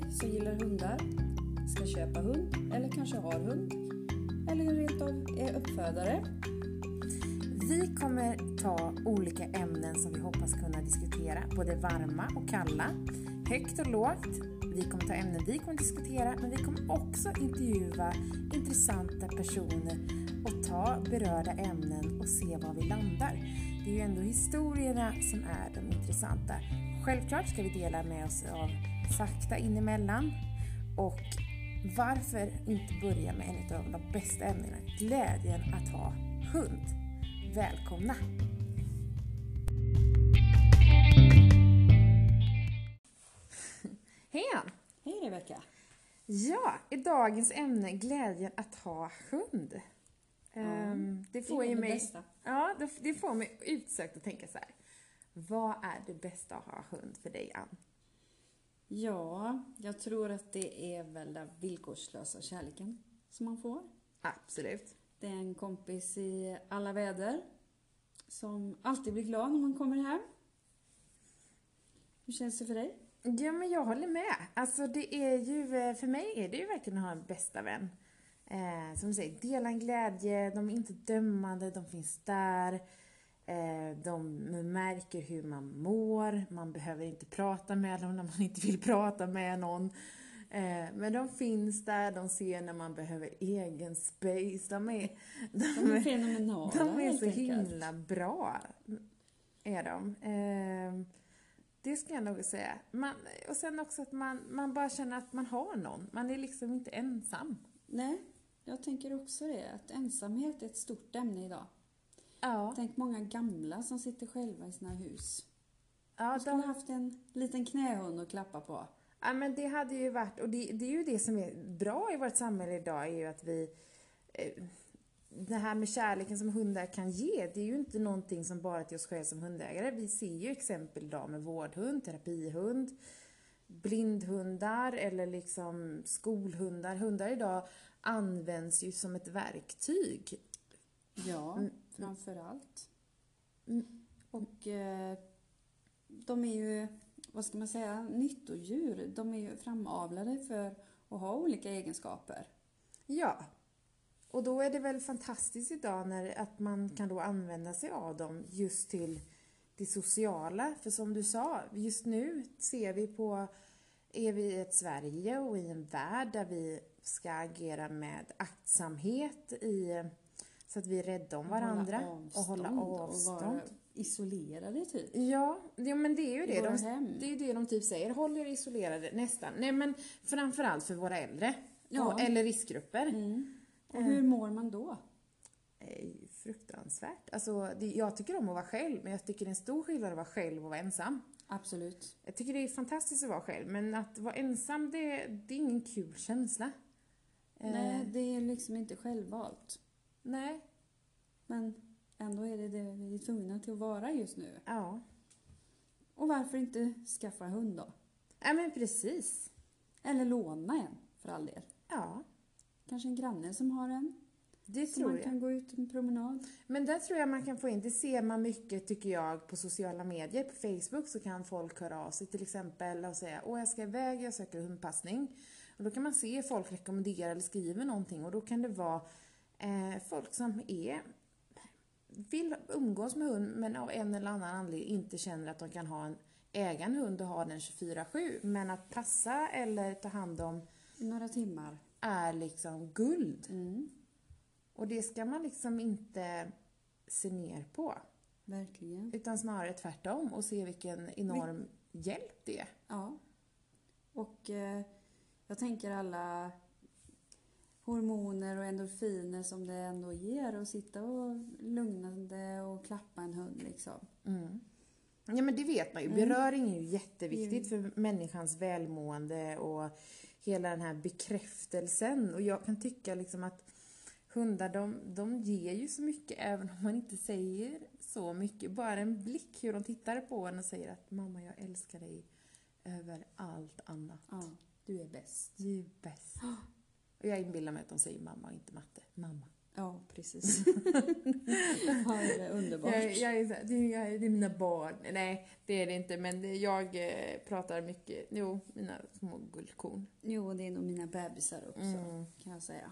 dig som gillar hundar, ska köpa hund eller kanske har hund eller rent av är uppfödare. Vi kommer ta olika ämnen som vi hoppas kunna diskutera, både varma och kalla, högt och lågt. Vi kommer ta ämnen vi kommer diskutera, men vi kommer också intervjua intressanta personer och ta berörda ämnen och se var vi landar. Det är ju ändå historierna som är de intressanta. Självklart ska vi dela med oss av fakta inemellan och varför inte börja med en av de bästa ämnena, glädjen att ha hund. Välkomna! Hej Ann! Hej Rebecka! Ja, i dagens ämne glädjen att ha hund. Ehm, det Det får är ju det mig, bästa. ja, det, det får mig utsökt att tänka så här. Vad är det bästa att ha hund för dig Ann? Ja, jag tror att det är väl den villkorslösa kärleken som man får. Absolut. Det är en kompis i alla väder som alltid blir glad när man kommer hem. Hur känns det för dig? Ja, men jag håller med. Alltså det är ju, eh, för mig är det ju verkligen att ha en bästa vän. Eh, som du säger, dela en glädje, de är inte dömande, de finns där. Eh, de märker hur man mår, man behöver inte prata med dem när man inte vill prata med någon. Eh, men de finns där, de ser när man behöver egen space. De är, De är fenomenala de är så himla bra. Är de. Eh, det ska jag nog säga. Man, och sen också att man, man bara känner att man har någon. Man är liksom inte ensam. Nej, jag tänker också det. Att ensamhet är ett stort ämne idag. Ja, Tänk många gamla som sitter själva i sina hus. ja, De skulle de, haft en liten knähund att klappa på. ja men det hade ju varit, och det, det är ju det som är bra i vårt samhälle idag, är ju att vi eh, det här med kärleken som hundar kan ge, det är ju inte någonting som bara till oss själva som hundägare. Vi ser ju exempel idag med vårdhund, terapihund, blindhundar eller liksom skolhundar. Hundar idag används ju som ett verktyg. Ja, Mm. framför allt. Mm. Och eh, de är ju, vad ska man säga, nyttodjur. De är ju framavlade för att ha olika egenskaper. Ja. Och då är det väl fantastiskt idag när, att man kan då använda sig av dem just till det sociala. För som du sa, just nu ser vi på, är vi i ett Sverige och i en värld där vi ska agera med aktsamhet i, så att vi är rädda om varandra och hålla Och avstånd. vara isolerade typ. Ja, det, men det är ju det. De, det är ju det de typ säger. Håll er isolerade, nästan. Nej men framförallt för våra äldre. Ja. Och, eller riskgrupper. Mm. Och hur mår man då? fruktansvärt. Alltså, det, jag tycker om att vara själv, men jag tycker det är en stor skillnad att vara själv och vara ensam. Absolut. Jag tycker det är fantastiskt att vara själv, men att vara ensam, det, det är ingen kul känsla. Eh, Nej, det är liksom inte självvalt. Nej. Men ändå är det det vi är tvungna till att vara just nu. Ja. Och varför inte skaffa hund då? Ja, men precis. Eller låna en, för all del. Ja, Kanske en granne som har en. det Så tror man jag. kan gå ut en promenad. Men där tror jag man kan få in, det ser man mycket tycker jag på sociala medier. På Facebook så kan folk höra av sig till exempel och säga åh jag ska iväg, jag söker hundpassning. Och då kan man se folk rekommendera eller skriver någonting och då kan det vara eh, folk som är vill umgås med hund men av en eller annan anledning inte känner att de kan ha en äga en hund och ha den 24-7. Men att passa eller ta hand om några timmar. är liksom guld. Mm, Och det ska man liksom inte se ner på. verkligen. Utan snarare tvärtom och se vilken enorm hjälp det är. Ja. Och eh, jag tänker alla hormoner och endorfiner som det ändå ger att sitta och lugnande och klappa en hund liksom. Mm. Ja men det vet man ju. Mm. Beröring är ju jätteviktigt för människans välmående och hela den här bekräftelsen. Och jag kan tycka liksom att hundar de, de ger ju så mycket även om man inte säger så mycket. Bara en blick hur de tittar på en och säger att mamma jag älskar dig över allt annat. Ja, du är bäst. Du är bäst. Och jag inbillar mig att de säger mamma och inte matte. Mamma. Ja, precis. ja, det är underbart. Jag, jag jag, det är mina barn. Nej, det är det inte. Men jag eh, pratar mycket. Jo, mina små guldkorn. Jo, det är nog mina bebisar också, Mm. kan jag säga.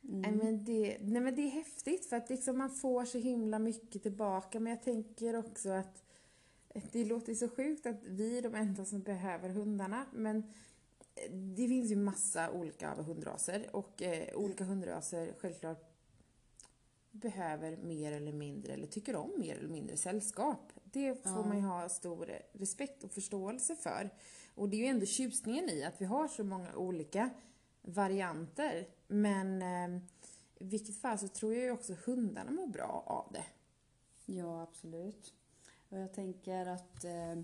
Nej, men det, nej men det är häftigt för att liksom man får så himla mycket tillbaka men jag tänker också att det låter så sjukt att vi är de enda som behöver hundarna men det finns ju massa olika hundraser och eh, olika hundraser självklart behöver mer eller mindre eller tycker om mer eller mindre sällskap. Det får Ja. man ju ha stor respekt och förståelse för. Och det är ju ändå tjusningen i att vi har så många olika varianter. Men eh, i vilket fall så tror jag ju också hundarna mår bra av det. Ja, absolut. Och jag tänker att eh,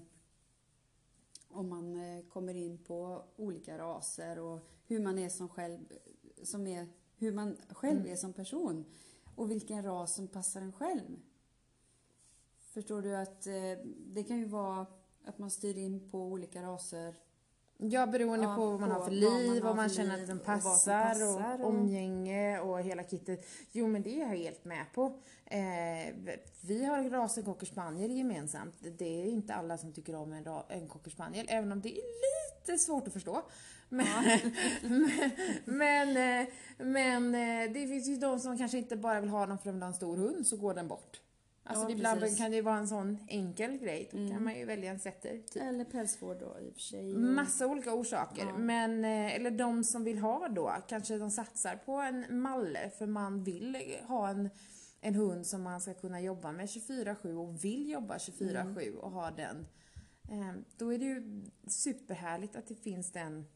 om man eh, kommer in på olika raser och hur man är som själv, som är, hur man själv Mm. är som person och vilken ras som passar en själv. Förstår du att eh, det kan ju vara att man styr in på olika raser Ja, beroende Ja, på vad man har för liv, vad man känner att den passar, passar och, och- omgänge och hela kittet. Jo, men det är jag helt med på. Eh, vi har rasen cocker spaniel gemensamt. Det är inte alla som tycker om en, en cocker spaniel, även om det är lite svårt att förstå. Men, men, men, eh, men eh, det finns ju de som kanske inte bara vill ha dem för att de vill ha en stor hund, så går den bort. Alltså Ja, ibland precis. kan det ju vara en sån enkel grej, då kan Mm. man ju välja en setter. Typ. eller pälsvård då i och för sig. Massa olika orsaker. Ja. Men, eh, eller de som vill ha då, kanske de satsar på en malle för man vill ha en, en hund som man ska kunna jobba med 24-7 och vill jobba 24-7 och ha den. Eh, Då är det ju superhärligt att det finns den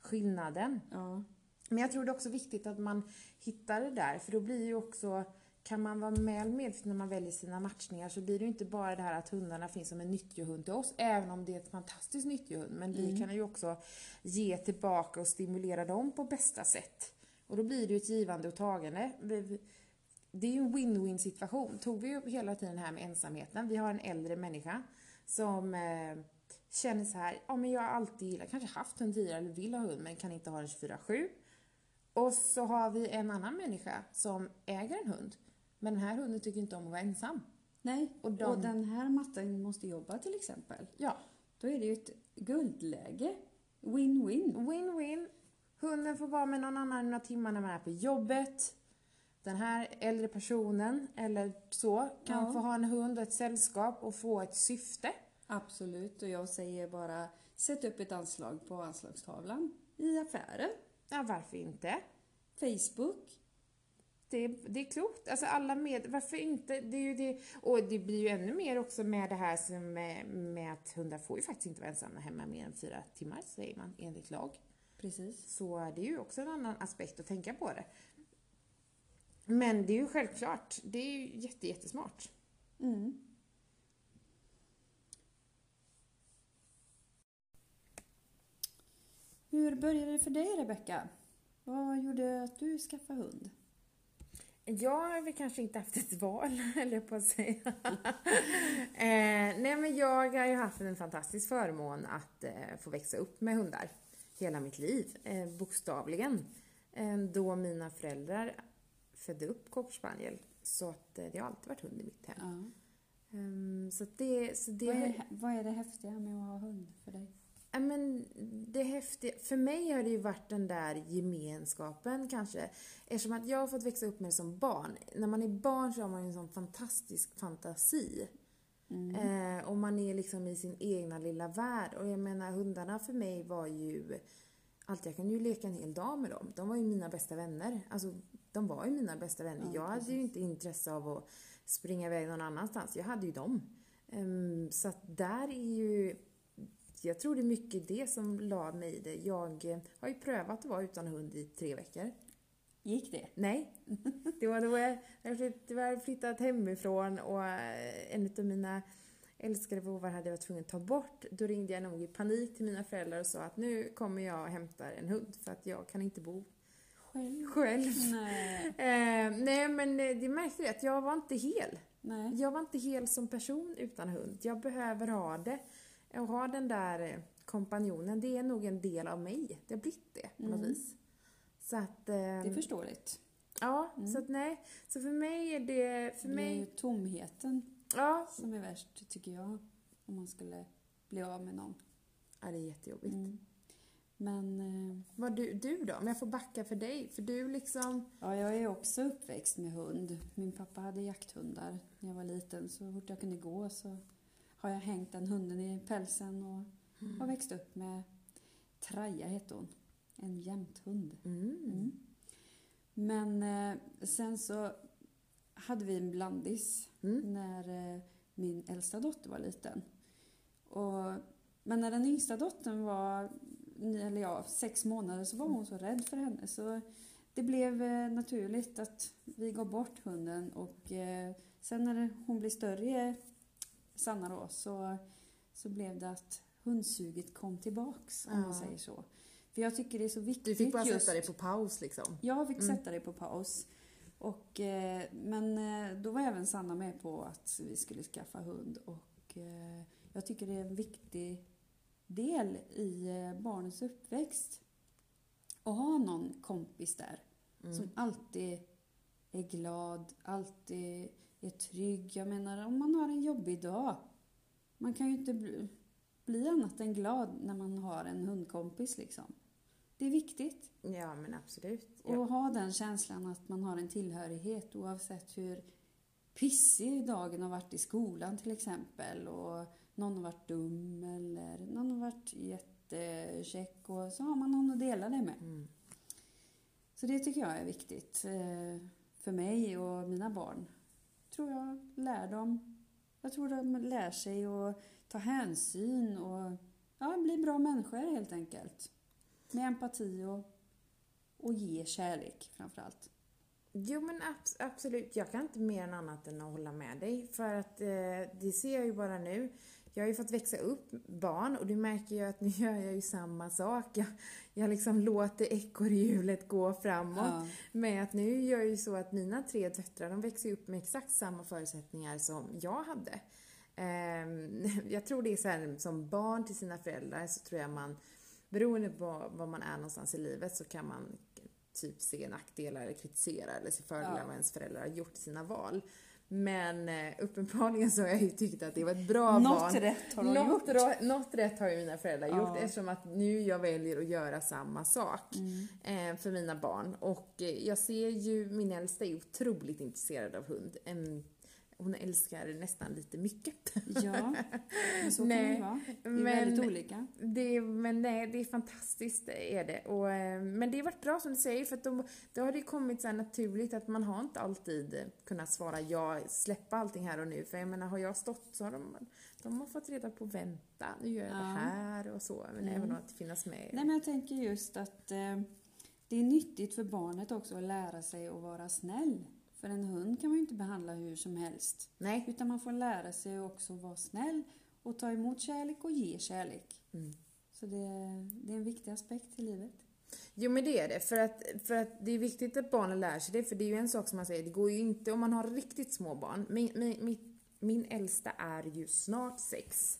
skillnaden. Ja, Men jag tror det är också viktigt att man hittar det där, för då blir ju också kan man vara väl medveten när man väljer sina matchningar så blir det ju inte bara det här att hundarna finns som en nyttohund till oss, även om det är ett fantastiskt nyttohund. Men vi kan ju också ge tillbaka och stimulera dem på bästa sätt. Och då blir det ju ett givande och tagande. Det är ju en win-win situation. Tog vi ju hela tiden här med ensamheten. Vi har en äldre människa som eh, känner så här, ja men jag har alltid gillat, kanske haft hund tidigare eller vill ha hund men kan inte ha den 24-7. Och så har vi en annan människa som äger en hund. Men den här hunden tycker inte om att vara ensam. nej. Och Och, de- den här matten måste jobba till exempel. Ja, Då är det ju ett guldläge. Win-win. win-win. Hunden får vara med någon annan några timmar när man är på jobbet. Den här äldre personen eller så kan Ja. få ha en hund och ett sällskap och få ett syfte. Absolut. Och jag säger bara, sätt upp ett anslag på anslagstavlan i affären. Ja, varför inte? Facebook. Det, det är klokt. Alltså alla med, varför inte? Det är ju det. Och det blir ju ännu mer också med det här som med, med att hundar får ju faktiskt inte vara ensamma hemma mer än fyra timmar, säger man enligt lag. Precis. Så det är ju också en annan aspekt att tänka på det. Men det är ju självklart, det är ju jätte, jättesmart. Mm. Hur började det för dig Rebecka? Vad gjorde att du skaffade hund? Jag har väl kanske inte haft ett val, höll jag på att säga. eh, nej, men jag har ju haft en fantastisk förmån att eh, få växa upp med hundar hela mitt liv, eh, bokstavligen. Eh, då mina föräldrar födde upp cocker. Så att, eh, det har alltid varit hund i mitt hem. Ja. Ehm, så det, så det Vad, är, vad är det häftiga med att ha hund för dig? Ja, men det häftiga, för mig har det ju varit den där gemenskapen kanske. Eftersom att jag har fått växa upp med det som barn. När man är barn så har man ju en sån fantastisk fantasi. Eh, och man är liksom i sin egna lilla värld. Och jag menar hundarna för mig var ju allt jag kunde ju leka en hel dag med dem. De var ju mina bästa vänner. Alltså, de var ju mina bästa vänner. Ja, jag hade ju inte intresse av att springa iväg någon annanstans. Jag hade ju dem. Ehm, så att där är ju jag tror det är mycket det som la mig i det. Jag eh, har ju prövat att vara utan hund i tre veckor. Gick det? Nej, det var då jag, jag hade flyttat hemifrån och eh, en av mina älskade vovvar hade jag varit tvungen att ta bort. Då ringde jag nog i panik till mina föräldrar och sa att nu kommer jag och hämtar en hund för att jag kan inte bo Själv? själv. Nej. Eh, nej men eh, det märkte jag att jag var inte hel. Nej. Jag var inte hel som person utan hund. Jag behöver ha det. Och ha den där eh, kompanjonen, det är nog en del av mig. Det har blivit det på något Mm. vis. Så att... Eh, Det är förståeligt. Ja, Mm. så att nej. Så för mig är det... För det är ju tomheten Ja. som är värst, tycker jag. Om man skulle bli av med någon. ja, det är jättejobbigt. Mm. Men eh, Vad du, du då? Om jag får backa för dig. För du liksom... ja, jag är också uppväxt med hund. Min pappa hade jakthundar när jag var liten. Så fort jag kunde gå så har jag hängt den hunden i pälsen och har växt upp med Traja hette hon. En jämthund. Mm. Mm. Men eh, sen så hade vi en blandis Mm. när eh, min äldsta dotter var liten. Och, men när den yngsta dottern var, eller ja, sex månader så var hon så rädd för henne så det blev eh, naturligt att vi gav bort hunden och eh, sen när hon blev större, Sanna då, så, så blev det att hundsuget kom tillbaks om man Ja. säger så. För jag tycker det är så viktigt Du fick bara just sätta dig på paus liksom. jag fick Mm. sätta det på paus. Och, eh, men eh, då var även Sanna med på att vi skulle skaffa hund. Och eh, jag tycker det är en viktig del i barnets uppväxt. Att ha någon kompis där Mm. som alltid är glad, alltid är trygg. Jag menar om man har en jobbig dag. Man kan ju inte bli, bli annat än glad när man har en hundkompis liksom. Det är viktigt. Ja, men absolut. Och Ja. ha den känslan att man har en tillhörighet oavsett hur pissig dagen har varit i skolan till exempel och någon har varit dum eller någon har varit jättekäck och så har man någon att dela det med. Mm. Så det tycker jag är viktigt eh, för mig och mina barn. Tror jag lär dem. Jag tror de lär sig att ta hänsyn och ja, bli bra människor helt enkelt. Med empati och, och ge kärlek framförallt. Jo men abs- absolut, jag kan inte mer än annat än att hålla med dig. För att eh, det ser jag ju bara nu. Jag har ju fått växa upp barn och du märker ju att nu gör jag ju samma sak. Jag, jag liksom låter ekorrhjulet gå framåt. Ja. Med att nu gör jag ju så att mina tre döttrar, de växer upp med exakt samma förutsättningar som jag hade. Ehm, jag tror det är så här, som barn till sina föräldrar så tror jag man, beroende på var man är någonstans i livet så kan man typ se nackdelar eller kritisera eller se fördelar Ja. vad ens föräldrar har gjort sina val. Men eh, uppenbarligen så har jag ju tyckt att det var ett bra Något val. rätt har något, gjort. ra- något rätt har ju mina föräldrar Ja. gjort eftersom att nu jag väljer att göra samma sak Mm. eh, för mina barn. Och eh, jag ser ju, min äldsta är otroligt intresserad av hund. Em, hon älskar nästan lite mycket. Ja, men så kan det Nej, ju vara. Det är men- väldigt olika. Det, men nej, det är fantastiskt det är det. Och, eh, men det har varit bra som du säger för att de, då har det kommit så naturligt att man har inte alltid kunnat svara ja, släppa allting här och nu. För jag menar, har jag stått så har de, de har fått reda på vänta, nu gör jag Ja. det här och så. Men Mm. även att finnas med. Nej, men jag tänker just att eh, det är nyttigt för barnet också att lära sig att vara snäll. För en hund kan man ju inte behandla hur som helst. Nej. Utan man får lära sig också att vara snäll och ta emot kärlek och ge kärlek. Mm. Så det, det är en viktig aspekt i livet. Jo men det är det, för att, för att det är viktigt att barnen lär sig det, för det är ju en sak som man säger, det går ju inte om man har riktigt små barn. Min, min, min, min äldsta är ju snart sex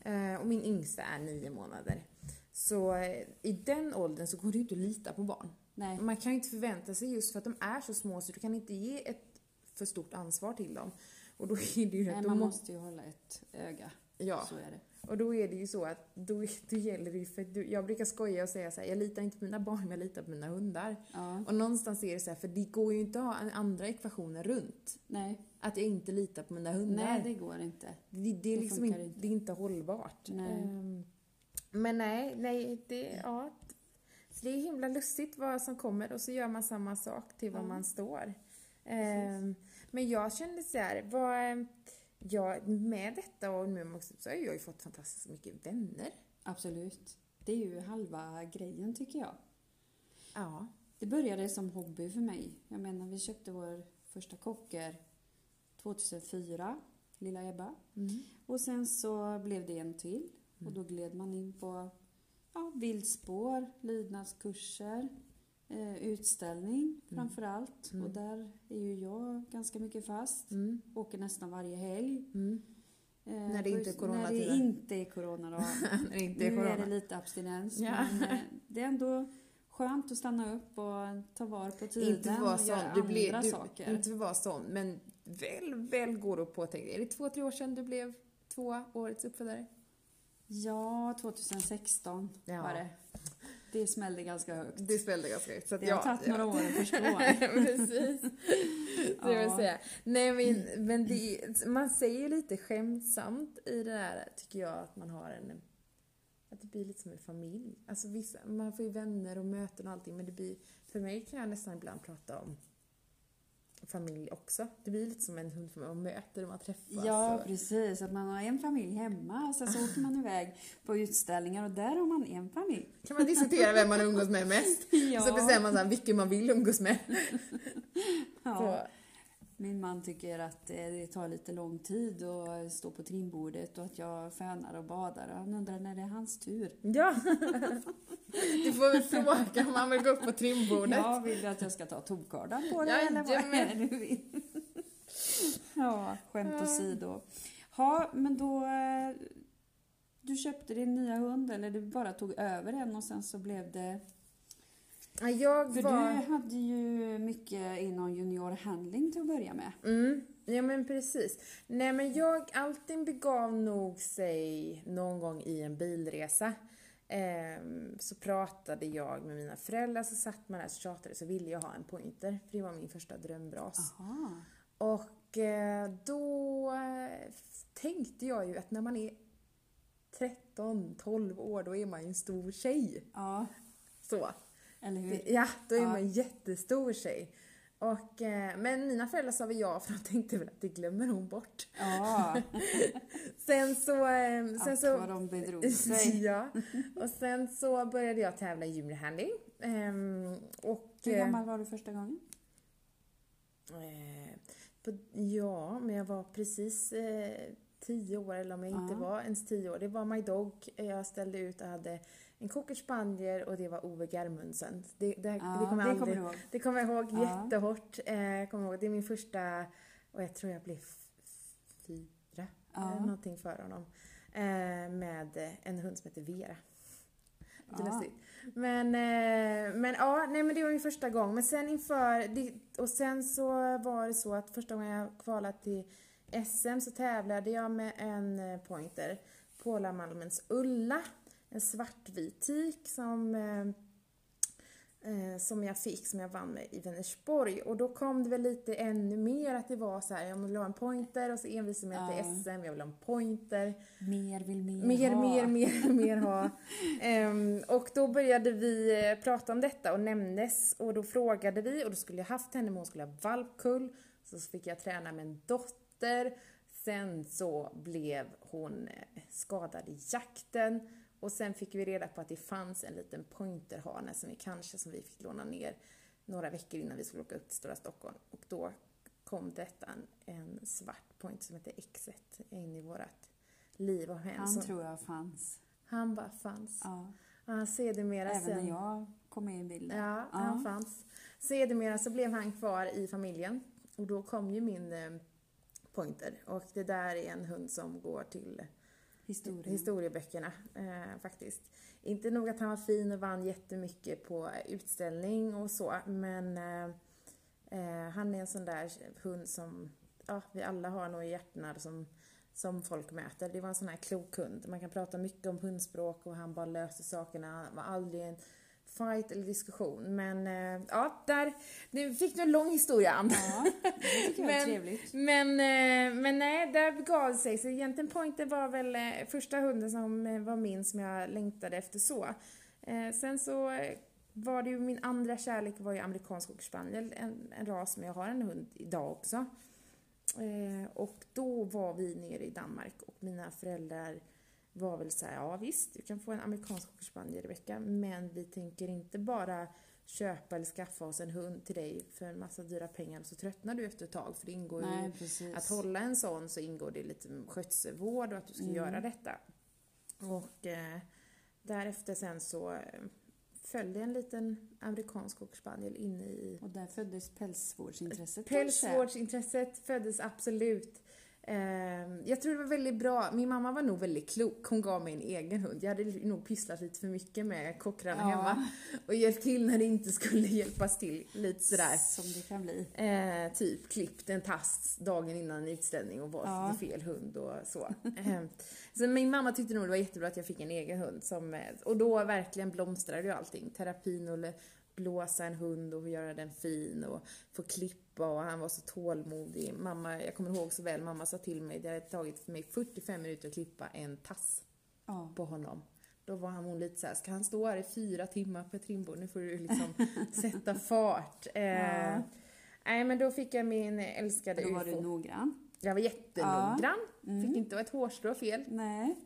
eh, och min yngsta är nio månader. Så eh, i den åldern så går det ju inte att lita på barn. Nej, Man kan ju inte förvänta sig just för att de är så små så du kan inte ge ett för stort ansvar till dem. Och då är det ju Nej man må- måste ju hålla ett öga. Ja. Så är det. Och då är det ju så att då, då gäller det ju för du, jag brukar skoja och säga så här, jag litar inte på mina barn, men jag litar på mina hundar. Ja. Och någonstans är det så här, för det går ju inte att ha andra ekvationer runt. Nej, Att jag inte litar på mina hundar. nej, det går inte. det, det, är det liksom funkar inte, det är inte hållbart. Nej. Ehm, men nej, nej, det, ja. Det är himla lustigt vad som kommer och så gör man samma sak till var Ja. man står. Ehm, men jag kände så här, vad, ja, med detta och nu också, så har jag ju fått fantastiskt mycket vänner. Absolut. Det är ju halva grejen tycker jag. Ja. Det började som hobby för mig. Jag menar, vi köpte vår första kocker 2004, lilla Ebba. Mm. Och sen så blev det en till. Och då gled man in på ja, viltspår, lydnadskurser, eh, utställning framför allt. Mm. Och där är ju jag ganska mycket fast. Mm. Åker nästan varje helg. Mm. Eh, När det inte är När coronatider. det inte är corona då. När det inte är nu är corona. det lite abstinens. Ja. Men eh, det är ändå skönt att stanna upp och ta vara på tiden Inte vara och göra du andra blev, du, saker. inte vara sån, men väl, väl går du på tänk, Är det två, tre år sedan du blev tvåa, årets uppfödare? Ja, 2016 Ja. var det. Det smällde ganska högt. Det spelade ganska högt. Så att Det har ja, tagit några ja. år att förstå. Precis. Det vill Ja. säga. Nej men, men det, man säger lite skämtsamt i det där, tycker jag, att man har en... Att det blir lite som en familj. Alltså vissa, man får ju vänner och möten och allting, men det blir... För mig kan jag nästan ibland prata om familj också. Det blir lite som en hund för man möter och man träffas. Ja, och, precis. Att man har en familj hemma och sen så åker man iväg på utställningar och där har man en familj. kan man diskutera vem man umgås med mest. Ja. Så bestämmer man så här, vilken man vill umgås med. Ja. Så, Min man tycker att det tar lite lång tid att stå på trimbordet och att jag fönar och badar. Han undrar när det är hans tur. ja. Du får väl fråga om man vill gå upp på trimbordet. Ja, vill du att jag ska ta tomkardan på dig eller vad är det du vill? Ja, skämt åsido. Ja, men då... eh, Du köpte din nya hund eller du bara tog över en och sen så blev det... Ja, Jag För var... du hade ju mycket inom junior handling till att börja med. Mm, ja men precis. Nej men jag, allting begav nog sig någon gång i en bilresa. Ehm, så pratade jag med mina föräldrar, så satt man där och tjatade, så ville jag ha en pointer. För det var min första drömras. Aha. Och eh, då eh, tänkte jag ju att när man är 13-12 år, då är man ju en stor tjej. Ja, Så. Eller hur? Det- Ja, då är Ja. man en jättestor tjej. Och, eh, men mina föräldrar sa väl ja, för de tänkte väl att det glömmer hon bort. Ja, Sen så... Eh, sen ack så vad de bedrog sig. ja. Och sen så började jag tävla i junior handling. Ehm, och... Hur eh, gammal var du första gången? Eh, på, ja, men jag var precis tio år, eller om jag inte Ja. var ens tio år. Det var My Dog. Jag ställde ut och hade en cocker spaniel och det var Ove Germundsen. Det, det, Ja, det kommer jag kommer aldrig... ihåg. Det kommer jag ihåg Ja. jättehårt. Eh, kommer ihåg. Det är min första, och jag tror jag blev fyra, Ja. eller någonting för honom. Eh, med en hund som heter Vera. Ja. Men, eh, men ja, nej men det var min första gång. Men sen inför, och sen så var det så att första gången jag kvalade till SM så tävlade jag med en eh, pointer, Paula Malmens Ulla. En svartvit tik som eh, eh, som jag fick, som jag vann med i Vänersborg. Och då kom det väl lite ännu mer att det var så här, jag vill ha en pointer och så envisade jag mig till SM, jag vill ha en pointer. Mer vill mer, Mer, ha. mer, mer, mer ha. Ehm, och då började vi eh, prata om detta och nämndes och då frågade vi och då skulle jag haft henne men hon skulle ha valpkull. Så fick jag träna med en dotter. Sen så blev hon eh, skadad i jakten och sen fick vi reda på att det fanns en liten pointerhane som vi kanske som vi fick låna ner några veckor innan vi skulle åka upp till Stora Stockholm. Och då kom detta en, en svart pointer som heter X1 in i vårat liv och hem. Han som- tror jag fanns. han bara fanns. Ja. Och han sedermera Även sen... när jag kom med i bilden. Ja, han fanns. Sedermera så blev han kvar i familjen. Och då kom ju min eh, pointer. Och det där är en hund som går till Historien. historieböckerna eh, faktiskt. Inte nog att han var fin och vann jättemycket på utställning och så, men eh, eh han är en sån där hund som ja, vi alla har nog i hjärtena som, som folk möter. Det var en sån här klok hund. Man kan prata mycket om hundspråk och han bara löste sakerna. Han var aldrig en fight eller diskussion. Men eh, ja, där, nu fick du en lång historia Ann. Ja, det tycker jag är Men- trevligt. Men, eh, men nej, där begav det sig. Så egentligen Pointer var väl eh, första hunden som eh, var min som jag längtade efter så. Eh, sen så var det ju min andra kärlek var ju amerikansk cocker spaniel, en, en ras som jag har en hund idag också. Eh, och då var vi nere i Danmark och mina föräldrar var väl såhär, ja visst, du kan få en amerikansk cocker spaniel Rebecka, men vi tänker inte bara köpa eller skaffa oss en hund till dig för en massa dyra pengar och så tröttnar du efter ett tag för det ingår ju Nej, precis. att hålla en sån så ingår det lite skötselvård och att du ska Mm. göra detta. Och eh, därefter sen så eh, följde en liten amerikansk cocker spaniel in i Och där föddes pälsvårdsintresset? Pälsvårdsintresset föddes absolut. Ehm, jag tror det var väldigt bra. Min mamma var nog väldigt klok. Hon gav mig en egen hund. Jag hade nog pysslat lite för mycket med cockrarna Ja. hemma. Och hjälpt till när det inte skulle hjälpas till. Lite sådär. Som det kan bli. Eh, typ klippt en tass dagen innan en utställning och var Ja. fel hund och så. Eh, så min mamma tyckte nog det var jättebra att jag fick en egen hund. Som, och då verkligen blomstrade ju allting. Terapin och blåsa en hund och göra den fin och få klippa och han var så tålmodig. Mamma, jag kommer ihåg så väl, mamma sa till mig, det hade tagit för mig 45 minuter att klippa en tass Ja. på honom. Då var han hon lite såhär, ska han stå här i fyra timmar på ett trimbord? Nu får du liksom sätta fart. Eh, Ja. Nej men då fick jag min älskade Då var du ufo. noggrann. Jag var jättenoggrann. Mm. Fick inte ett hårstrå fel. Nej.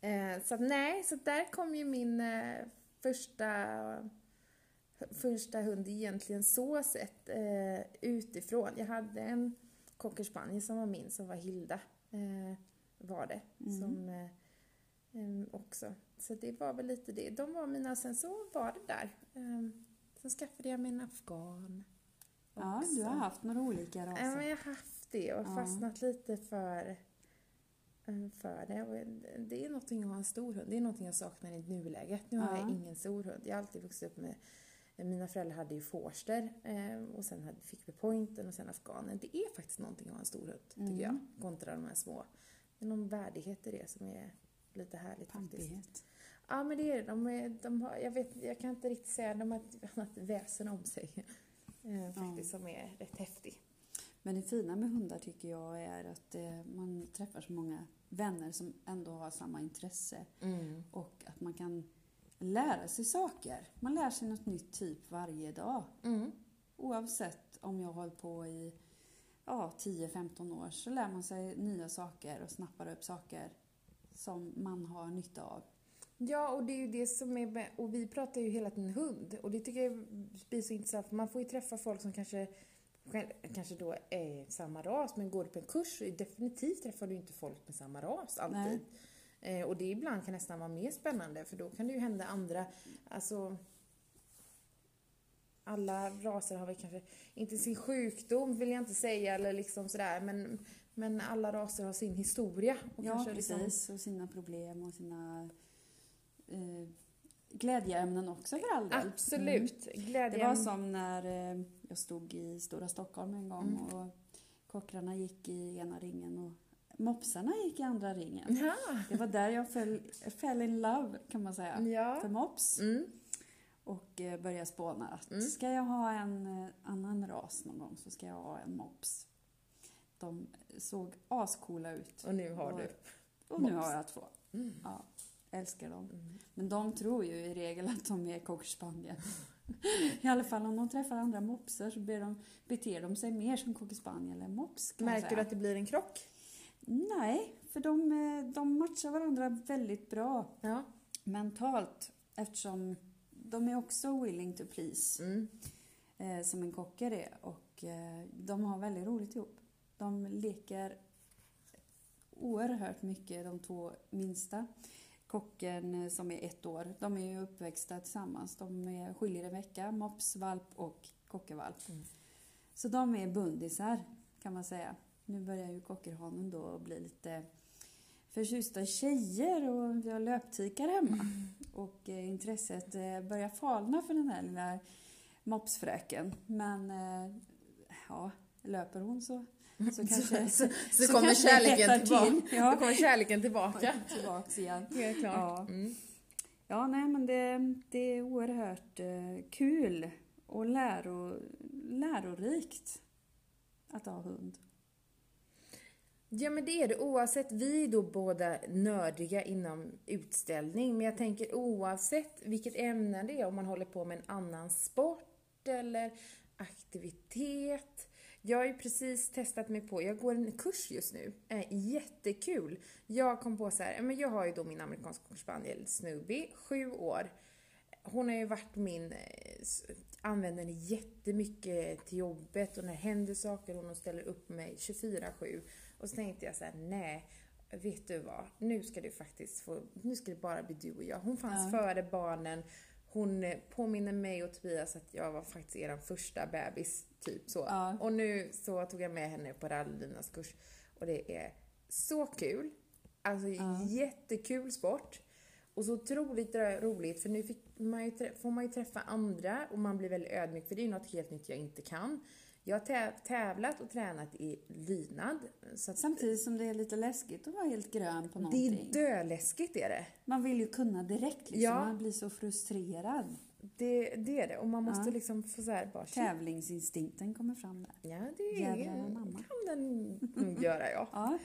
Eh, så att, nej, så där kom ju min eh, första, första hund egentligen så sett eh, utifrån. Jag hade en cocker spaniel som var min, som var Hilda. Eh, var det. Mm. Som eh, em, också. Så det var väl lite det. De var mina, sen så var det där. Eh, sen skaffade jag mig en afghan. Ja, också. du har haft några olika Ja, men raser. jag har haft det och Ja. fastnat lite för, eh, för det. Och det är någonting att ha en stor hund. Det är någonting jag saknar i nuläget. Nu har Ja. jag ingen stor hund. Jag har alltid vuxit upp med mina föräldrar hade ju forster eh, och sen fick vi pointen och sen afghanen. Det är faktiskt någonting att ha en stor hund, tycker Mm. jag, kontra de här små. Det är någon värdighet i det som är lite härligt faktiskt. Pampighet. Ja, men det är det. De, är, de har, jag, vet, jag kan inte riktigt säga, de har ett annat väsen om sig. Eh, faktiskt, som är rätt häftig. Men det fina med hundar tycker jag är att eh, man träffar så många vänner som ändå har samma intresse. Och att man kan lära sig saker. Man lär sig något nytt typ varje dag. Mm. Oavsett om jag har hållit på i ja, 10-15 år så lär man sig nya saker och snappar upp saker som man har nytta av. Ja, och det är ju det som är med, och vi pratar ju hela tiden hund och det tycker jag blir så intressant för man får ju träffa folk som kanske själv- kanske då är samma ras men går du på en kurs så definitivt träffar du inte folk med samma ras alltid. Eh, och det ibland kan nästan vara mer spännande för då kan det ju hända andra, alltså alla raser har väl kanske, inte sin sjukdom vill jag inte säga eller liksom sådär men, men alla raser har sin historia. Och Ja, kanske precis. liksom- Och sina problem och sina eh, glädjeämnen också för all del. Absolut. Glädje. Det var som när eh, jag stod i Stora Stockholm en gång Mm. och kockrarna gick i ena ringen och mopsarna gick i andra ringen. Ja. Det var där jag föll, fell in love kan man säga. För Ja. mops. Mm. Och eh, började spåna att Mm. ska jag ha en eh, annan ras någon gång så ska jag ha en mops. De såg ascoola ut. Och nu har Och- du. Och nu Mops. har jag två. Mm. Ja, älskar dem. Mm. Men de tror ju i regel att de är cocker spaniel. I alla fall om de träffar andra mopsar så de, beter de sig mer som cocker spaniel än mops. Märker du att det blir en krock? Nej, för de, eh, de matchar varandra väldigt bra Ja. mentalt eftersom de är också willing to please Mm. eh, som en kocker är och eh, de har väldigt roligt ihop. De leker oerhört mycket de två minsta. Kocken eh, som är ett år, de är ju uppväxta tillsammans. De är, skiljer en vecka, mopsvalp och kockervalp. Mm. Så de är bundisar kan man säga. Nu börjar ju cockerhanen då bli lite förtjusta tjejer och vi har löptikar hemma. Och eh, intresset eh, börjar falna för den här lilla mopsfröken. Men eh, ja, löper hon så, så kanske... så, så, så kommer kärleken tillbaka. till. Ja. Då kommer kärleken tillbaka. Tillbaks igen. Helt klart. Ja. Mm. Ja, nej men det, det är oerhört eh, kul och läro, lärorikt att ha hund. Ja men det är det oavsett, vi är då båda nördiga inom utställning men jag tänker oavsett vilket ämne det är, om man håller på med en annan sport eller aktivitet. Jag har ju precis testat mig på, jag går en kurs just nu, eh, jättekul. Jag kom på så här, eh, men jag har ju då min amerikanska cocker spaniel Snoopy, sju år. Hon har ju varit min, eh, använder henne jättemycket till jobbet och när det händer saker hon ställer upp mig 24-7. Och så tänkte jag så här: nej, vet du vad? Nu ska det faktiskt få, nu ska det bara bli du och jag. Hon fanns Ja. före barnen. Hon eh, påminner mig och Tobias att jag var faktiskt er första bebis, typ så. Ja. Och nu så tog jag med henne på rallylydnadskurs. och det är så kul. Alltså Ja. jättekul sport. Och så otroligt roligt för nu man ju, får man ju träffa andra och man blir väldigt ödmjuk för det är ju något helt nytt jag inte kan. Jag har tä- tävlat och tränat i lydnad. Samtidigt som det är lite läskigt att vara helt grön på det någonting. är döläskigt är det. Man vill ju kunna direkt liksom. Ja. Man blir så frustrerad. Det, det är det. Och man måste Ja. liksom få så här bara. Tävlingsinstinkten kommer fram där. Ja, det Jävlar anamma. kan den nog göra ja. Ja,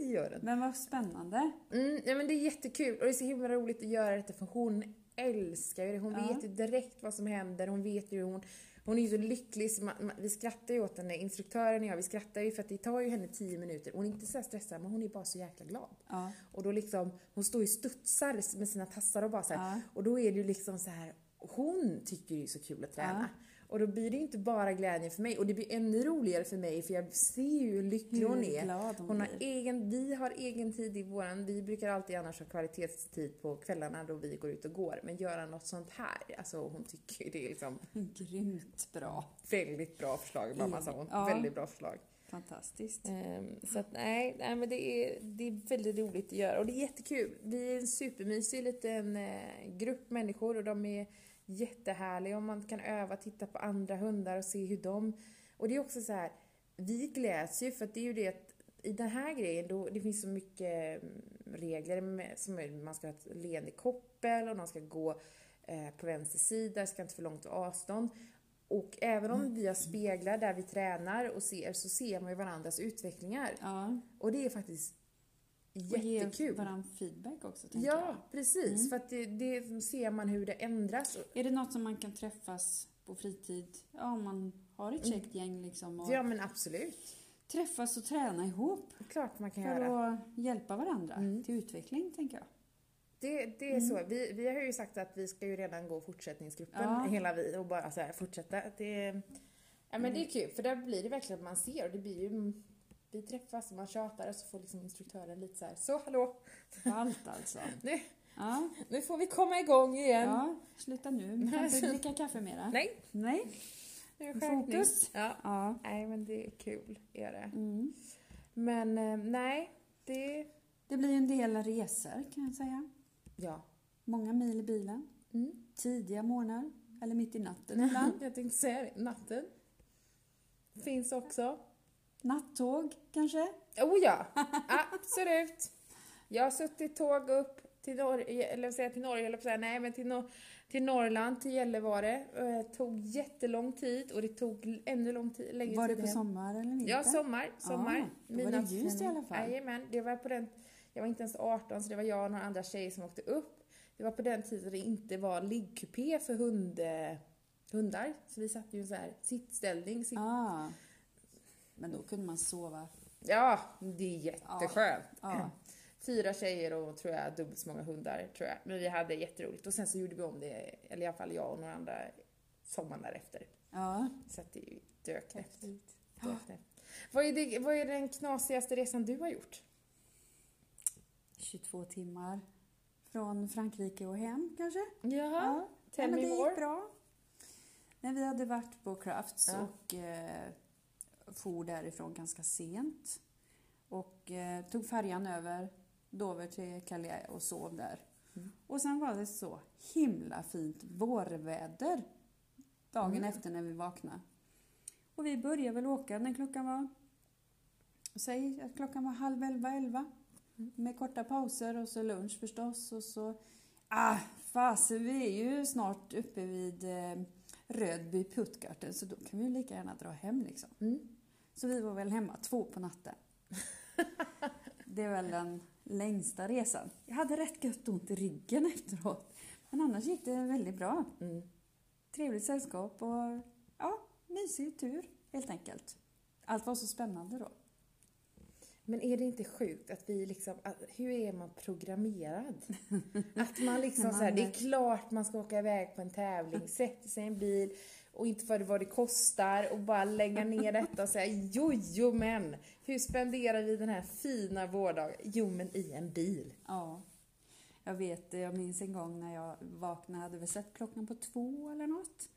Det gör den. men vad spännande. Mm, ja, men det är jättekul och det är så himla roligt att göra detta för hon älskar ju det. Hon Ja. vet ju direkt vad som händer, hon vet ju hur hon hon är ju så lycklig, så man, man, vi skrattar ju åt henne, instruktören och jag, vi skrattar ju för att det tar ju henne 10 minuter. Hon är inte så stressad, men hon är bara så jäkla glad. Ja, Och då liksom, hon står ju studsar med sina tassar och bara så här, Ja. Och då är det ju liksom så här, hon tycker det är så kul att träna. Och då blir det inte bara glädje för mig, och det blir ännu roligare för mig för jag ser ju hur lycklig hon är. hon, Hon har egen, vi har egen tid i våran, vi brukar alltid annars ha kvalitetstid på kvällarna då vi går ut och går. Men göra något sånt här, alltså hon tycker ju det är liksom Grymt bra. väldigt bra förslag, mamma sa hon. Ja. Väldigt bra förslag. Fantastiskt. Ehm, så att nej, nej men det är, det är väldigt roligt att göra och det är jättekul. Vi är en supermysig liten eh, grupp människor och de är jättehärliga och man kan öva, titta på andra hundar och se hur de... Och det är också så här, vi gläds ju för att det är ju det att i den här grejen då, det finns så mycket mm, regler med, som är, man ska ha ett leende koppel och de ska gå eh, på vänster sida, ska inte för långt avstånd. Och även om vi har speglar där vi tränar och ser så ser man ju varandras utvecklingar. Ja, Och det är faktiskt och ge jättekul. varandra feedback också tänker Ja, jag. precis. Mm. För att det, det ser man hur det ändras. Är det något som man kan träffas på fritid? Ja, om man har ett käckt gäng liksom och Ja, men absolut. träffas och träna ihop Klart man kan för göra. att hjälpa varandra Mm. till utveckling tänker jag. Det, det är Mm. så. Vi, vi har ju sagt att vi ska ju redan gå fortsättningsgruppen, Ja. hela vi, och bara så här fortsätta. Det, ja, men det är kul, för där blir det verkligen att man ser och det blir ju vi träffas och man tjatar och så får liksom instruktören lite så här, så hallå, Allt alltså. nu, Ja, nu får vi komma igång igen. ja sluta nu. Man kan inte dricka kaffe mera. Nej, Nej. nu är. Fokus. Ja. Ja. Nej, men det är kul, är det. Mm. Men eh, nej, det... Det blir ju en del resor kan jag säga. Ja. Många mil i bilen. Mm. Tidiga morgnar. Eller mitt i natten ibland. Jag tänkte säga det, natten finns också. Nattåg kanske. Oh ja, absolut. Jag har suttit tåg upp till Norge, eller säga till Norge, eller säga nej men till, Nor- till Norrland, till Gällivare. Och Det tog jättelång tid och det tog ännu lång tid, längre Var det på hem. sommar eller vinter? Ja, sommar. sommar. Ah, då var det ljust i alla fall. Jajamän, det var på den, jag var inte ens 18 så det var jag och några andra tjejer som åkte upp. Det var på den tiden det inte var liggkupé för hund, eh, hundar. Så vi satt ju i så här sittställning. Sitt, Ah. Men då kunde man sova. Ja, det är jätteskönt. Ja. Fyra tjejer och tror jag dubbelt så många hundar tror jag. Men vi hade jätteroligt och sen så gjorde vi om det, eller i alla fall jag och några andra sommaren därefter. Ja. Så att det döknäppt. Häftigt. döknäppt. Vad, är det, vad är den knasigaste resan du har gjort? 22 timmar från Frankrike och hem kanske? Jaha, tell men me det more. gick bra. Men vi hade varit på Crafts Ja. och eh, for därifrån ganska sent. Och eh, tog färjan över Dover till Calais och sov där. Mm. Och sen var det så himla fint vårväder dagen Mm. efter när vi vaknade. Och vi började väl åka när klockan var, säg att klockan var halv elva, elva. Mm. Med korta pauser och så lunch förstås och så Ah, fasen, vi är ju snart uppe vid eh, Rödby Puttgarten så då kan vi ju lika gärna dra hem liksom. Mm. Så vi var väl hemma två på natten. Det är väl den längsta resan. Jag hade rätt gött ont i ryggen efteråt. Men annars gick det väldigt bra. Mm. Trevligt sällskap och ja, mysig tur helt enkelt. Allt var så spännande då. Men är det inte sjukt att vi liksom, att, hur är man programmerad? Att man liksom När man- så här, det är klart man ska åka iväg på en tävling, sätta sig i en bil och inte för vad det kostar och bara lägga ner detta och säga jo, jo men, hur spenderar vi den här fina vårdagen? Jo men i en bil. Ja. Jag vet, jag minns en gång när jag vaknade, hade vi sett klockan på två eller något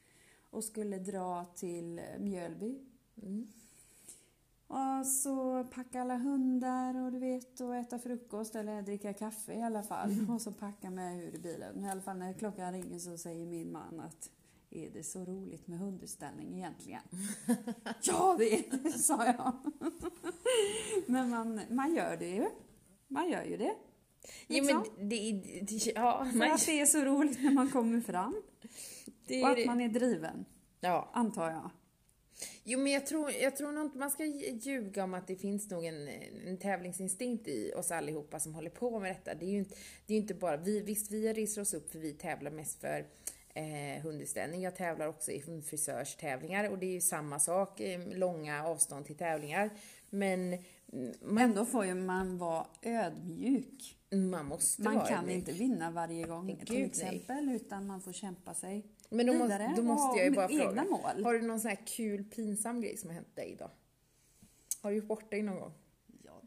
och skulle dra till Mjölby. Mm. Och så packa alla hundar och du vet och äta frukost eller dricka kaffe i alla fall. Och så packa med ur bilen. I alla fall när klockan ringer så säger min man att är det så roligt med hundutställning egentligen? ja, det är det, sa jag. Men man, man gör det ju. Man gör ju det. Jo, Liksom. men det, det, ja, För man, att det är så roligt när man kommer fram. det, Och att man är driven, ja. antar jag. Jo, men jag tror, jag tror nog inte man ska ljuga om att det finns nog en, en tävlingsinstinkt i oss allihopa som håller på med detta. Det är ju inte, det är inte bara vi, visst vi reser oss upp för vi tävlar mest för eh, hundutställning. Jag tävlar också i hundfrisörstävlingar och det är ju samma sak, eh, långa avstånd till tävlingar. Men mm, man, Ändå får ju man vara ödmjuk. man måste Man vara kan ödmjuk. inte vinna varje gång Gud, till nej. exempel, utan man får kämpa sig Men då, vidare måste, då måste jag ju bara fråga. mål. Har du någon sån här kul, pinsam grej som har hänt dig idag? Har du gjort bort dig någon gång?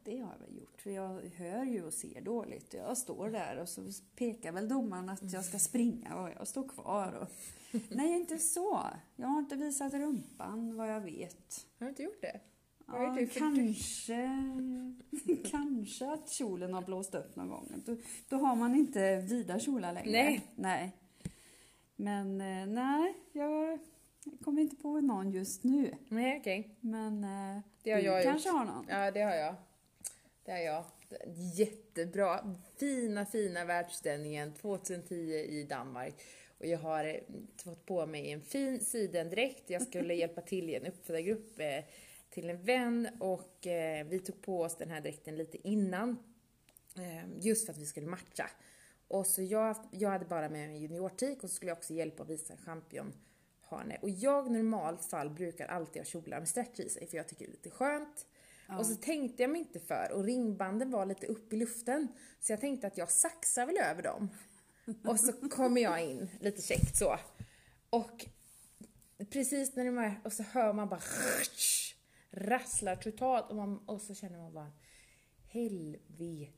Det har jag väl gjort. För jag hör ju och ser dåligt. Jag står där och så pekar väl domaren att jag ska springa och jag står kvar. Och... Nej, inte så. Jag har inte visat rumpan vad jag vet. Har du inte gjort det? Ja? För kanske, kanske att kjolen har blåst upp någon gång. Då, då har man inte vida kjolar längre. Nej. nej. Men eh, nej, jag kommer inte på någon just nu. Nej, okej. Men eh, Det har du jag kanske gjort. har någon? Ja, det har jag. Det har jag. Jättebra. Fina, fina världsställningen 2010 i Danmark. Och jag har eh, fått på mig en fin sidendräkt. Jag skulle hjälpa till i en uppfödargrupp eh, till en vän och eh, vi tog på oss den här dräkten lite innan. Just för att vi skulle matcha. Och så jag, jag hade bara med mig juniortik och så skulle jag också hjälpa och visa championhane. Och jag normalt fall brukar alltid ha kjolar med stretch i sig för jag tycker det är lite skönt. Och så tänkte jag mig inte för och ringbanden var lite upp i luften. Så jag tänkte att jag saxar väl över dem. Och så kommer jag in lite käckt så. Och precis när det är och så hör man bara rasslar totalt och, man, och så känner man bara helvete.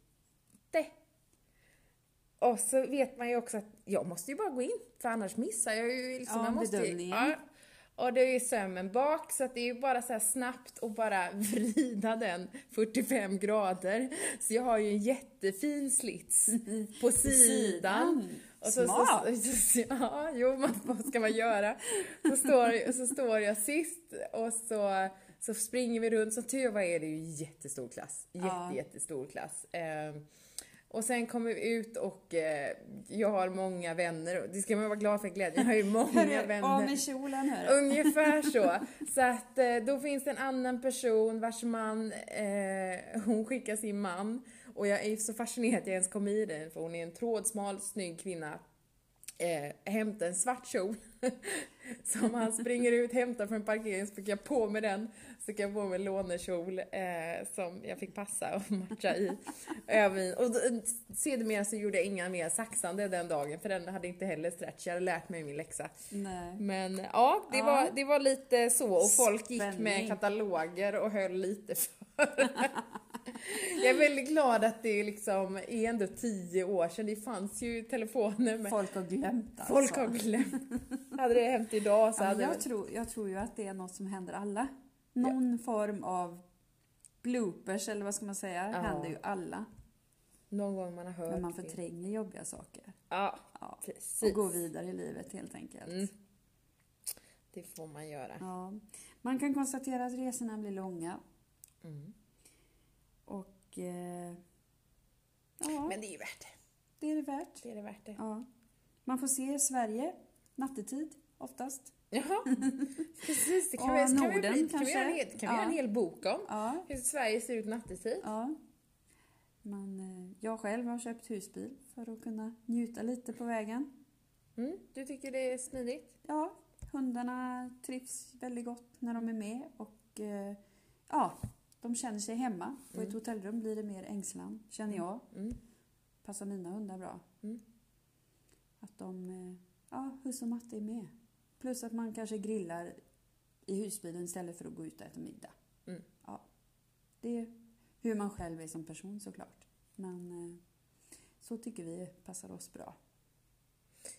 Och så vet man ju också att jag måste ju bara gå in för annars missar jag ju liksom. Ja, jag måste ju, ja, och det är ju sömmen bak så att det är ju bara så här snabbt och bara vrida den 45 grader. Så jag har ju en jättefin slits på sidan. Och så, Smart! så, så, ja, jo, vad ska man göra? Så står, så står jag sist och så, så springer vi runt. Som tur var är det ju jättestor klass. Jätte, Ja. jättestor klass. Ehm, och sen kommer vi ut och eh, jag har många vänner. Det ska man vara glad för glädjen. Jag har ju många vänner. av med kjolen hörru. Ungefär så. Så att eh, då finns det en annan person vars man, eh, hon skickar sin man. Och jag är så fascinerad att jag ens kom i den för hon är en trådsmal, snygg kvinna. Eh, hämta en svart kjol. Som han springer ut, hämtar från parkeringen, så fick jag på mig den. Så fick jag på mig en lånekjol eh, som jag fick passa och matcha i. Över, och sedermera så gjorde jag inga mer saxande den dagen för den hade inte heller stretch. Jag hade lärt mig min läxa. Nej. Men ja, det, Ja. Var, det var lite så och folk gick med Spänning. kataloger och höll lite för. Jag är väldigt glad att det liksom är ändå tio år sedan. Det fanns ju telefoner men Folk har glömt alltså. folk har glömt. Hade det hänt idag så Ja, hade jag, det... tror, jag tror ju att det är något som händer alla. Någon form av bloopers eller vad ska man säga, Ja. händer ju alla. Någon gång man har hört Men man det. förtränger jobbiga saker. Ja, Ja. precis. Och går vidare i livet helt enkelt. Mm. Det får man göra. Ja. Man kan konstatera att resorna blir långa. Mm. Och eh, ja, Men det är ju värt det. det är det värt. Det är det värt det. Ja. Man får se Sverige nattetid oftast. Jaha, precis. Det kan, Och vi, kan, vi, Norden kan vi kanske. göra en, kan vi Ja. göra en hel bok om. Ja, Hur Sverige ser ut nattetid. ja. Men eh, jag själv har köpt husbil för att kunna njuta lite på vägen. Mm, du tycker det är smidigt? Ja, hundarna trivs väldigt gott när de är med och eh, ja, de känner sig hemma. På ett Mm. hotellrum blir det mer ängslan, känner jag. Mm. Passar mina hundar bra. Mm. Att de, eh, ja, Husse och Matte är med. Plus att man kanske grillar i husbilen istället för att gå ut och äta middag. Mm. Ja, det är hur man själv är som person såklart. Men eh, så tycker vi passar oss bra.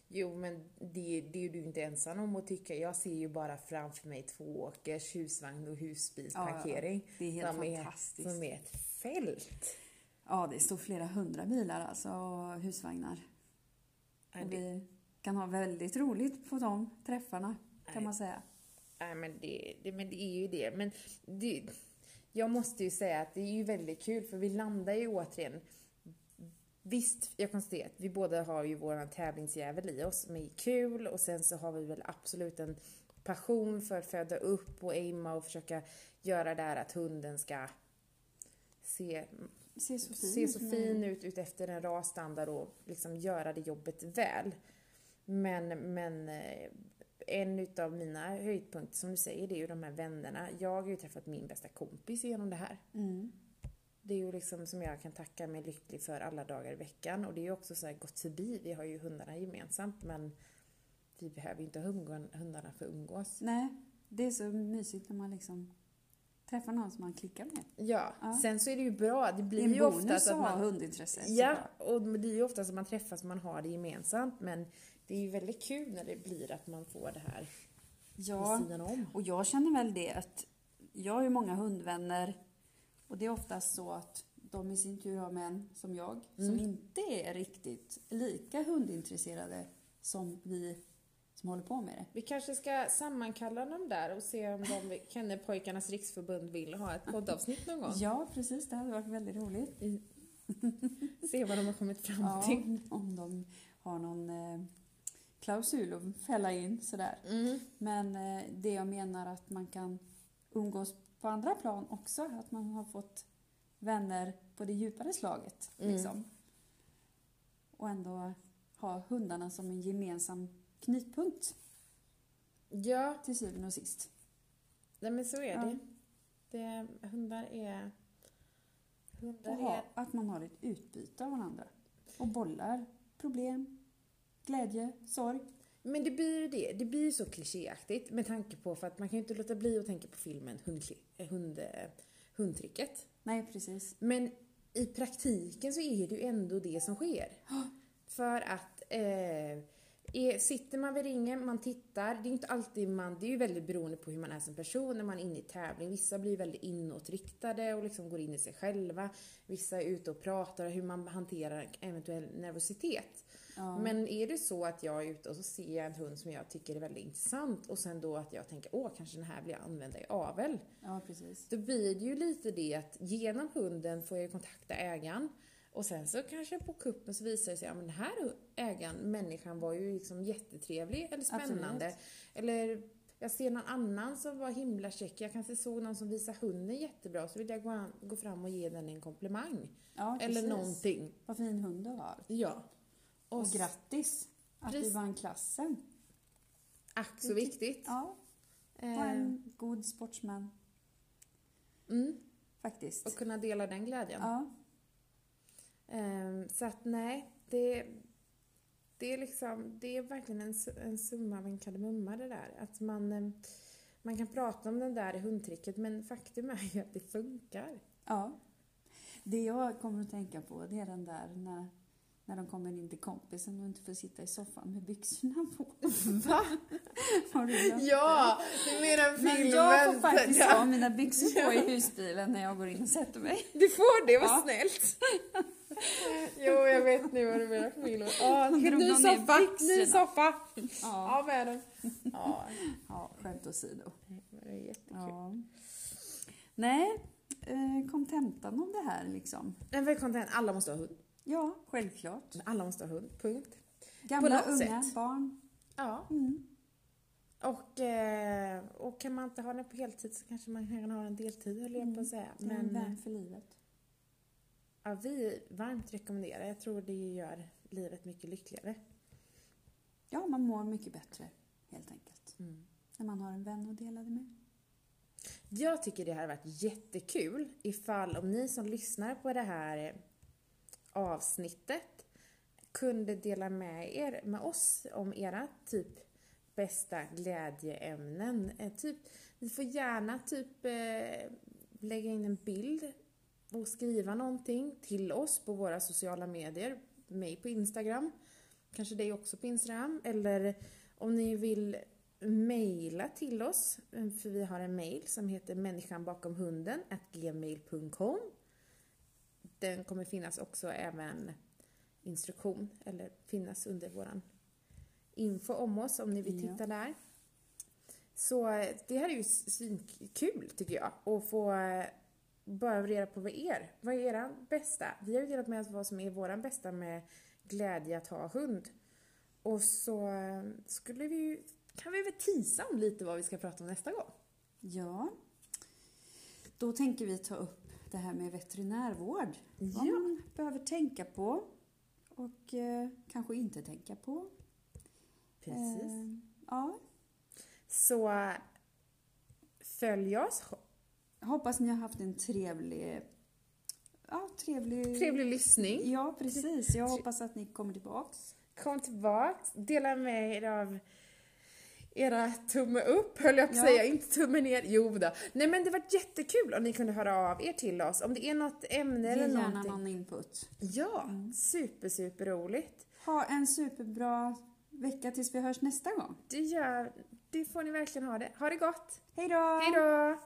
Jo, men det, det är du inte ensam om att tycka. Jag ser ju bara framför mig tvååkers husvagn och husbilsparkering. Ja, det är helt som fantastiskt. Är, som är ett fält. Ja, det står flera hundra bilar alltså och husvagnar. Nej, Och det, vi kan ha väldigt roligt på de träffarna, kan Nej. man säga. nej, men, det, det, men det är ju det. Men det, jag måste ju säga att det är ju väldigt kul för vi landar ju återigen Visst, jag konstaterar att vi båda har ju våran tävlingsjävel i oss som är kul och sen så har vi väl absolut en passion för att föda upp och aima och försöka göra det här att hunden ska se, Se så fin se så ut fin ut utefter en rasstandard och liksom göra det jobbet väl. Men, men eh, en utav mina höjdpunkter som du säger, det är ju de här vännerna. Jag har ju träffat min bästa kompis genom det här. Mm. Det är ju liksom som jag kan tacka mig lycklig för alla dagar i veckan. Och det är ju också så här gått förbi. Vi har ju hundarna gemensamt men vi behöver ju inte ha hundarna för att umgås. Nej, det är så mysigt när man liksom träffar någon som man klickar med. Ja, Ja. sen så är det ju bra. Det Det blir är en ju oftast att man... hundintresse. Ja, och det är ju oftast att man träffas och man har det gemensamt. Men det är ju väldigt kul när det blir att man får det här ja. vid sidan om. Och jag känner väl det att jag har ju många hundvänner och det är oftast så att de i sin tur har män som jag som Mm. inte är riktigt lika hundintresserade som vi som håller på med det. Vi kanske ska sammankalla dem där och se om de, Kennelpojkarnas riksförbund vill ha ett poddavsnitt någon gång. Ja, precis. Det hade varit väldigt roligt. Se vad de har kommit fram Ja, till. om de har någon eh, klausul att fälla in sådär. Mm. Men eh, det jag menar att man kan umgås på andra plan också. Att man har fått vänner på det djupare slaget. Mm. Liksom. Och ändå ha hundarna som en gemensam knutpunkt Ja, till syvende och sist. nej men så är Ja. det. det. Hundar är... Hundar Och ha, är... att man har ett utbyte av varandra. Och bollar problem, glädje, sorg. Men det blir ju det. Det blir så klichéaktigt med tanke på för att man kan ju inte låta bli att tänka på filmen eh, hund, eh, Hundtricket. Nej, precis. Men i praktiken så är det ju ändå det som sker. För att eh, är, sitter man vid ringen, man tittar, det är ju inte alltid man, det är ju väldigt beroende på hur man är som person när man är inne i tävling. Vissa blir väldigt inåtriktade och liksom går in i sig själva. Vissa är ute och pratar hur man hanterar eventuell nervositet. Ja. Men är det så att jag är ute och så ser jag en hund som jag tycker är väldigt intressant och sen då att jag tänker åh, kanske den här vill jag använda i avel. ja, precis. Då blir det ju lite det att genom hunden får jag kontakta ägaren och sen så kanske på kuppen så visar det sig att den här ägaren, människan var ju liksom jättetrevlig eller spännande. Absolut. Eller jag ser någon annan som var himla check. Jag kanske såg någon som visade hunden jättebra så vill jag gå, gå fram och ge den en komplimang. Ja, eller någonting. Vad fin hund du har. Ja. Och, grattis att Precis. du vann klassen. Ack så viktigt. Ja, var Eh, en god sportsman mm, faktiskt. och kunna dela den glädjen. Ja, Ehm, så att nej, det, det är liksom, det är verkligen en, en summa av en kardemumma det där. Att man, ehm, man kan prata om den där hundtricket men faktum är ju att det funkar. ja. Det jag kommer att tänka på det är den där när, när de kommer in till kompisen och inte får sitta i soffan med byxorna på. Va? Har du glömt Ja! Du menar filmen? Men jag får faktiskt Ja, ha mina byxor på i husbilen när jag går in och sätter mig. Du får det, vad Ja. snällt! jo, jag vet nu vad du menar Camilla. Ja, Då ny soffa, ny soffa! Ja, Av med den. Ja, ja skämt åsido. det är jättekul. Ja. Nej, eh, kontentan av det här liksom. Men vad är content? Alla måste ha hund. Ja, självklart. Alla måste ha hund, punkt. Gamla, unga, sätt. barn. Ja. Mm. Och, eh, och kan man inte ha den på heltid så kanske man kan ha den deltid höll jag på att säga. Det är en Men vän för livet. ja, vi varmt rekommenderar. Jag tror det gör livet mycket lyckligare. Ja, man mår mycket bättre helt enkelt. Mm. När man har en vän att dela det med. Jag tycker det hade varit jättekul ifall om ni som lyssnar på det här avsnittet kunde dela med er med oss om era typ bästa glädjeämnen. Eh, typ, ni får gärna typ eh, lägga in en bild och skriva någonting till oss på våra sociala medier. Mig på Instagram kanske dig också på Instagram. Eller om ni vill mejla till oss, eh, för vi har en mejl som heter människanbakomhunden gmail.com. Den kommer finnas också även instruktion, eller finnas under våran info om oss om ni vill Ja. titta där. Så eh, det här är ju svinkul tycker jag, att få eh, bara reda på vad er, vad är era bästa? Vi har ju delat med oss vad som är våran bästa med glädje att ha hund. Och så eh, skulle vi ju, kan vi väl tisa om lite vad vi ska prata om nästa gång? Ja. Då tänker vi ta upp det här med veterinärvård. Vad Ja. man behöver tänka på och eh, kanske inte tänka på. Precis. Eh, ja. Så följ oss, Hoppas ni har haft en trevlig... Ja, trevlig... trevlig lyssning. Ja, precis. Jag hoppas att ni kommer tillbaks. Kom tillbaks, dela med er av era tumme upp, höll jag på att Ja. säga, inte tumme ner. Jo då. Nej men det var jättekul om ni kunde höra av er till oss, om det är något ämne Ge eller gärna någonting. någon input. Ja, super, super roligt. Ha en superbra vecka tills vi hörs nästa gång. Det, gör, det får ni verkligen ha det. Ha det gott! Hej då! Hej då!